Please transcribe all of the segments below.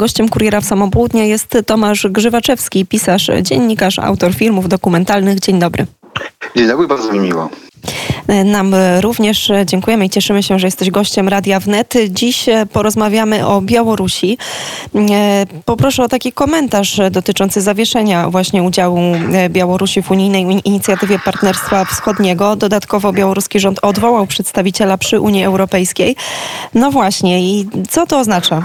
Gościem Kuriera w Samopołudnie jest Tomasz Grzywaczewski, pisarz, dziennikarz, autor filmów dokumentalnych. Dzień dobry. Dzień dobry, bardzo mi miło. Nam również dziękujemy i cieszymy się, że jesteś gościem Radia Wnet. Dziś porozmawiamy o Białorusi. Poproszę o taki komentarz dotyczący zawieszenia właśnie udziału Białorusi w unijnej inicjatywie Partnerstwa Wschodniego. Dodatkowo białoruski rząd odwołał przedstawiciela przy Unii Europejskiej. No właśnie, i co to oznacza?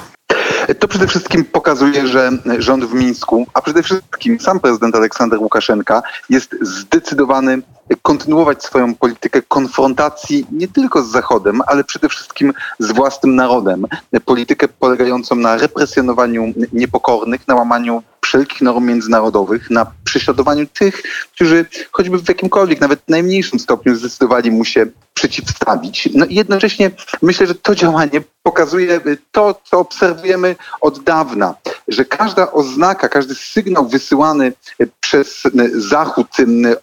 To przede wszystkim pokazuje, że rząd w Mińsku, a przede wszystkim sam prezydent Aleksander Łukaszenka jest zdecydowany kontynuować swoją politykę konfrontacji nie tylko z Zachodem, ale przede wszystkim z własnym narodem. Politykę polegającą na represjonowaniu niepokornych, na łamaniu wszelkich norm międzynarodowych, na prześladowaniu tych, którzy choćby w jakimkolwiek, nawet najmniejszym stopniu zdecydowali mu się przeciwstawić. No i jednocześnie myślę, że to działanie pokazuje to, co obserwujemy od dawna, że każda oznaka, każdy sygnał wysyłany przez Zachód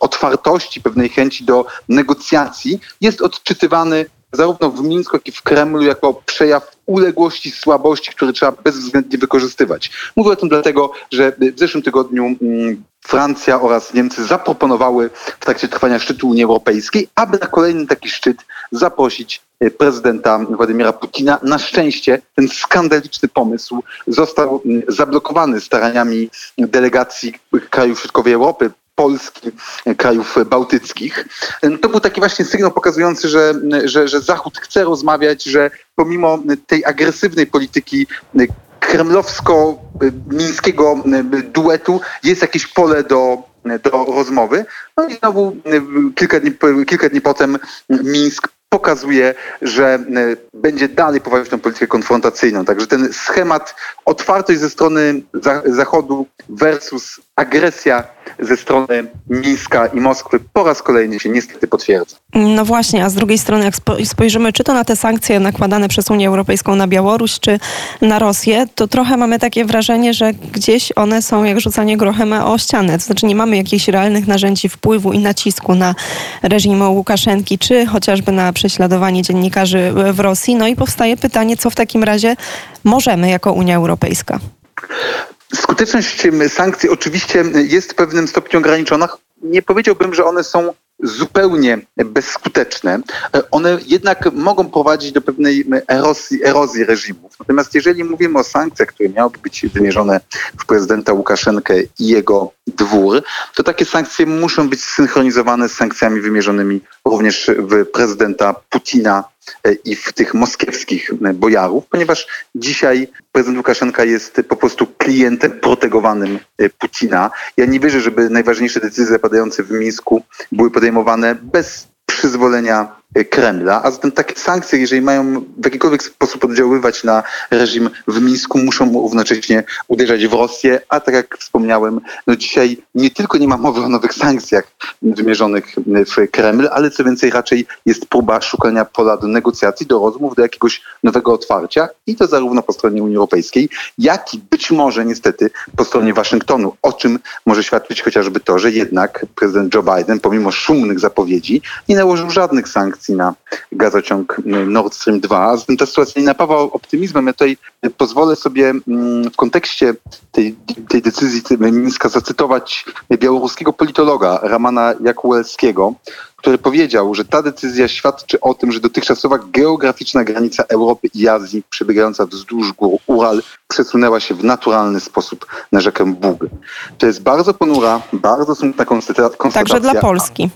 otwartości, pewnej chęci do negocjacji jest odczytywany zarówno w Mińsku, jak i w Kremlu jako przejaw uległości, słabości, które trzeba bezwzględnie wykorzystywać. Mówię o tym dlatego, że w zeszłym tygodniu mm, Francja oraz Niemcy zaproponowały w trakcie trwania szczytu Unii Europejskiej, aby na kolejny taki szczyt zaprosić e, prezydenta Władimira Putina. Na szczęście ten skandaliczny pomysł został mm, zablokowany staraniami delegacji krajów środkowej Europy, Polski, krajów bałtyckich. To był taki właśnie sygnał pokazujący, że, że, że Zachód chce rozmawiać, że pomimo tej agresywnej polityki kremlowsko-mińskiego duetu jest jakieś pole do, do rozmowy. No i znowu kilka dni, kilka dni potem Mińsk pokazuje, że będzie dalej prowadzić tę politykę konfrontacyjną. Także ten schemat otwartość ze strony Zachodu versus agresja ze strony Mińska i Moskwy po raz kolejny się niestety potwierdza. No właśnie, a z drugiej strony jak spojrzymy czy to na te sankcje nakładane przez Unię Europejską na Białoruś, czy na Rosję, to trochę mamy takie wrażenie, że gdzieś one są jak rzucanie grochem o ścianę. To znaczy nie mamy jakichś realnych narzędzi wpływu i nacisku na reżim Łukaszenki, czy chociażby na prześladowanie dziennikarzy w Rosji. No i powstaje pytanie, co w takim razie możemy jako Unia Europejska? Skuteczność sankcji oczywiście jest w pewnym stopniu ograniczona. Nie powiedziałbym, że one są zupełnie bezskuteczne. One jednak mogą prowadzić do pewnej erozji, erozji reżimów. Natomiast jeżeli mówimy o sankcjach, które miałyby być wymierzone w prezydenta Łukaszenkę i jego dwór, to takie sankcje muszą być synchronizowane z sankcjami wymierzonymi również w prezydenta Putina i w tych moskiewskich e, bojarów, ponieważ dzisiaj prezydent Łukaszenka jest po prostu klientem protegowanym e, Putina. Ja nie wierzę, żeby najważniejsze decyzje zapadające w Mińsku były podejmowane bez przyzwolenia Kremla, a zatem takie sankcje, jeżeli mają w jakikolwiek sposób oddziaływać na reżim w Mińsku, muszą równocześnie uderzać w Rosję, a tak jak wspomniałem, no dzisiaj nie tylko nie ma mowy o nowych sankcjach wymierzonych w Kreml, ale co więcej raczej jest próba szukania pola do negocjacji, do rozmów, do jakiegoś nowego otwarcia i to zarówno po stronie Unii Europejskiej, jak i być może niestety po stronie Waszyngtonu, o czym może świadczyć chociażby to, że jednak prezydent Joe Biden, pomimo szumnych zapowiedzi, nie nałożył żadnych sankcji reakcji na gazociąg Nord Stream 2. Zatem ta sytuacja nie napawa optymizmem. Ja tutaj pozwolę sobie mm, w kontekście tej, tej decyzji Mińska zacytować białoruskiego politologa Ramana Jakułelskiego, który powiedział, że ta decyzja świadczy o tym, że dotychczasowa geograficzna granica Europy i Azji przebiegająca wzdłuż gór Ural przesunęła się w naturalny sposób na rzekę Bug. To jest bardzo ponura, bardzo smutna konstatacja. Także dla Polski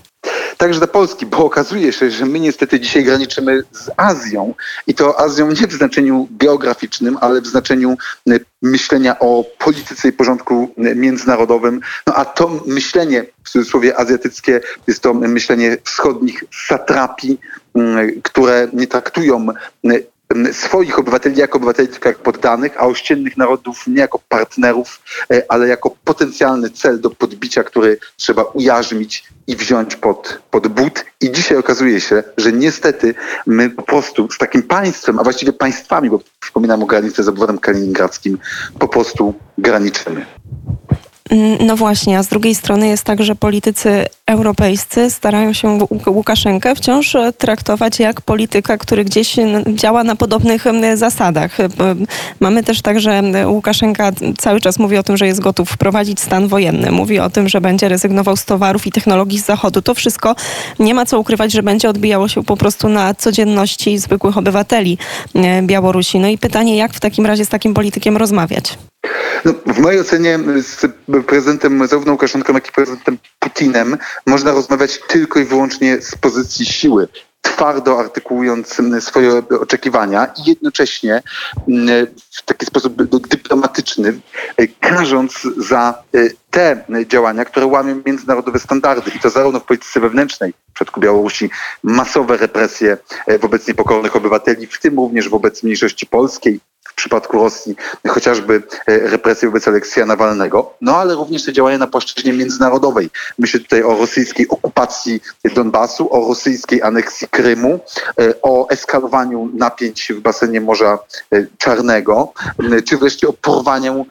także dla Polski, bo okazuje się, że my niestety dzisiaj graniczymy z Azją i to Azją nie w znaczeniu geograficznym, ale w znaczeniu e, myślenia o polityce i porządku e, międzynarodowym. No a to myślenie, w cudzysłowie azjatyckie, jest to myślenie wschodnich satrapii, które nie traktują swoich obywateli jako obywateli tylko jak poddanych, a ościennych narodów nie jako partnerów, e, ale jako potencjalny cel do podbicia, który trzeba ujarzmić i wziąć pod, pod but. I dzisiaj okazuje się, że niestety my po prostu z takim państwem, a właściwie państwami, bo przypominam o granicy z obwodem kaliningradzkim, po prostu graniczymy. Mm, no właśnie, a z drugiej strony jest tak, że politycy europejscy starają się Łukaszenkę wciąż e, traktować jak polityka, który gdzieś działa na podobnych zasadach. E, mamy też tak, że Łukaszenka cały czas mówi o tym, że jest gotów wprowadzić stan wojenny. Mówi o tym, że będzie rezygnował z towarów i technologii z Zachodu. To wszystko nie ma co ukrywać, że będzie odbijało się po prostu na codzienności zwykłych obywateli e, Białorusi. No i pytanie, jak w takim razie z takim politykiem rozmawiać? No, w mojej ocenie z prezydentem zarówno Łukaszenką, jak i prezydentem Putinem można rozmawiać tylko i wyłącznie z pozycji siły twardo artykułując swoje oczekiwania i jednocześnie w taki sposób dyplomatyczny, e, karząc za e, te działania, które łamią międzynarodowe standardy i to zarówno w polityce wewnętrznej, w przypadku Białorusi masowe represje e, wobec niepokornych obywateli, w tym również wobec mniejszości polskiej, przypadku Rosji chociażby e, represje wobec Aleksja Nawalnego, no ale również te działania na płaszczyźnie międzynarodowej. Myślę tutaj o rosyjskiej okupacji Donbasu, o rosyjskiej aneksji Krymu, e, o eskalowaniu napięć w basenie Morza e, Czarnego, czy wreszcie o porwaniu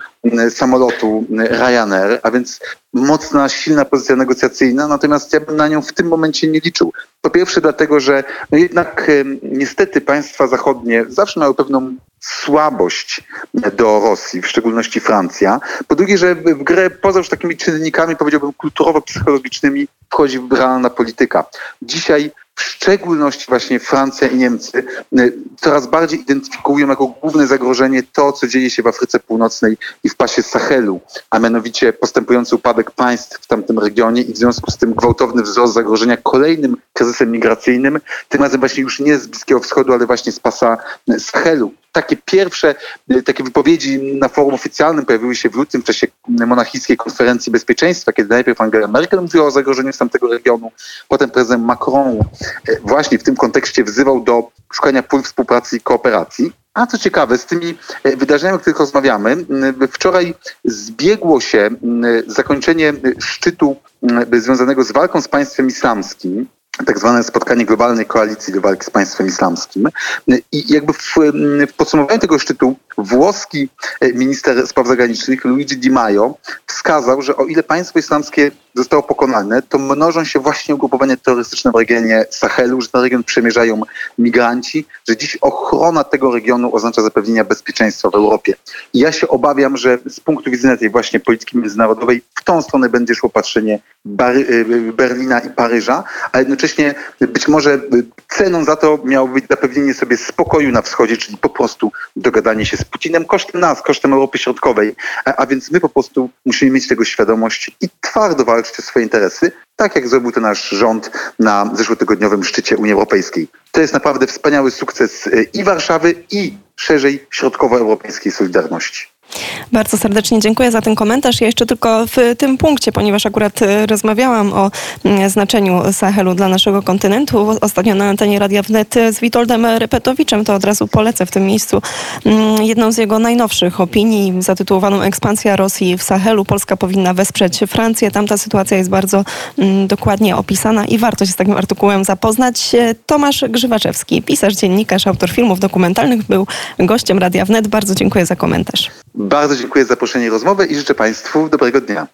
samolotu Ryanair, a więc mocna, silna pozycja negocjacyjna, natomiast ja bym na nią w tym momencie nie liczył. Po pierwsze dlatego, że no jednak niestety państwa zachodnie zawsze miały pewną słabość do Rosji, w szczególności Francja. Po drugie, że w grę poza już takimi czynnikami, powiedziałbym, kulturowo-psychologicznymi wchodzi realna polityka. Dzisiaj w szczególności właśnie Francja i Niemcy y, coraz bardziej identyfikują jako główne zagrożenie to, co dzieje się w Afryce Północnej i w pasie Sahelu, a mianowicie postępujący upadek państw w tamtym regionie i w związku z tym gwałtowny wzrost zagrożenia kolejnym kryzysem migracyjnym, tym razem właśnie już nie z Bliskiego Wschodu, ale właśnie z pasa Sahelu takie pierwsze y, takie wypowiedzi na forum oficjalnym pojawiły się w lutym w czasie monachijskiej konferencji bezpieczeństwa, kiedy najpierw Angela Merkel mówiła o zagrożeniu z tamtego regionu, potem prezydent Macron y, właśnie w tym kontekście wzywał do szukania pól współpracy i kooperacji. A co ciekawe, z tymi y, wydarzeniami, o których rozmawiamy, wczoraj zbiegło się zakończenie szczytu związanego z walką z państwem islamskim, tak zwane spotkanie globalnej koalicji do walki z państwem islamskim. I jakby w, w podsumowaniu tego szczytu włoski minister spraw zagranicznych Luigi Di Maio wskazał, że o ile państwo islamskie zostało pokonane, to mnożą się właśnie ugrupowania terrorystyczne w regionie Sahelu, że ten region przemierzają migranci, że dziś ochrona tego regionu oznacza zapewnienie bezpieczeństwa w Europie. I ja się obawiam, że z punktu widzenia tej właśnie polityki międzynarodowej w tą stronę będzie szło patrzenie e, Berlina i Paryża, a jednocześnie być może ceną za to miało być zapewnienie sobie spokoju na wschodzie, czyli po prostu dogadanie się z Putinem kosztem nas, kosztem Europy Środkowej. A więc my po prostu musimy mieć tego świadomość i twardo walczyć o swoje interesy, tak jak zrobił to nasz rząd na zeszłotygodniowym szczycie Unii Europejskiej. To jest naprawdę wspaniały sukces e, i Warszawy, i szerzej środkowoeuropejskiej Solidarności. Bardzo serdecznie dziękuję za ten komentarz. Ja jeszcze tylko w tym punkcie, ponieważ akurat e, rozmawiałam o mm, znaczeniu Sahelu dla naszego kontynentu ostatnio na antenie Radia Wnet z Witoldem Repetowiczem, to od razu polecę w tym miejscu mm, jedną z jego najnowszych opinii zatytułowaną Ekspansja Rosji w Sahelu. Polska powinna wesprzeć Francję. Tam ta sytuacja jest bardzo mm, dokładnie opisana i warto się z takim artykułem zapoznać. Tomasz Grzywaczewski, pisarz, dziennikarz, autor filmów dokumentalnych, był gościem Radia Wnet. Bardzo dziękuję za komentarz. Bardzo dziękuję za zaproszenie rozmowy i życzę Państwu dobrego dnia.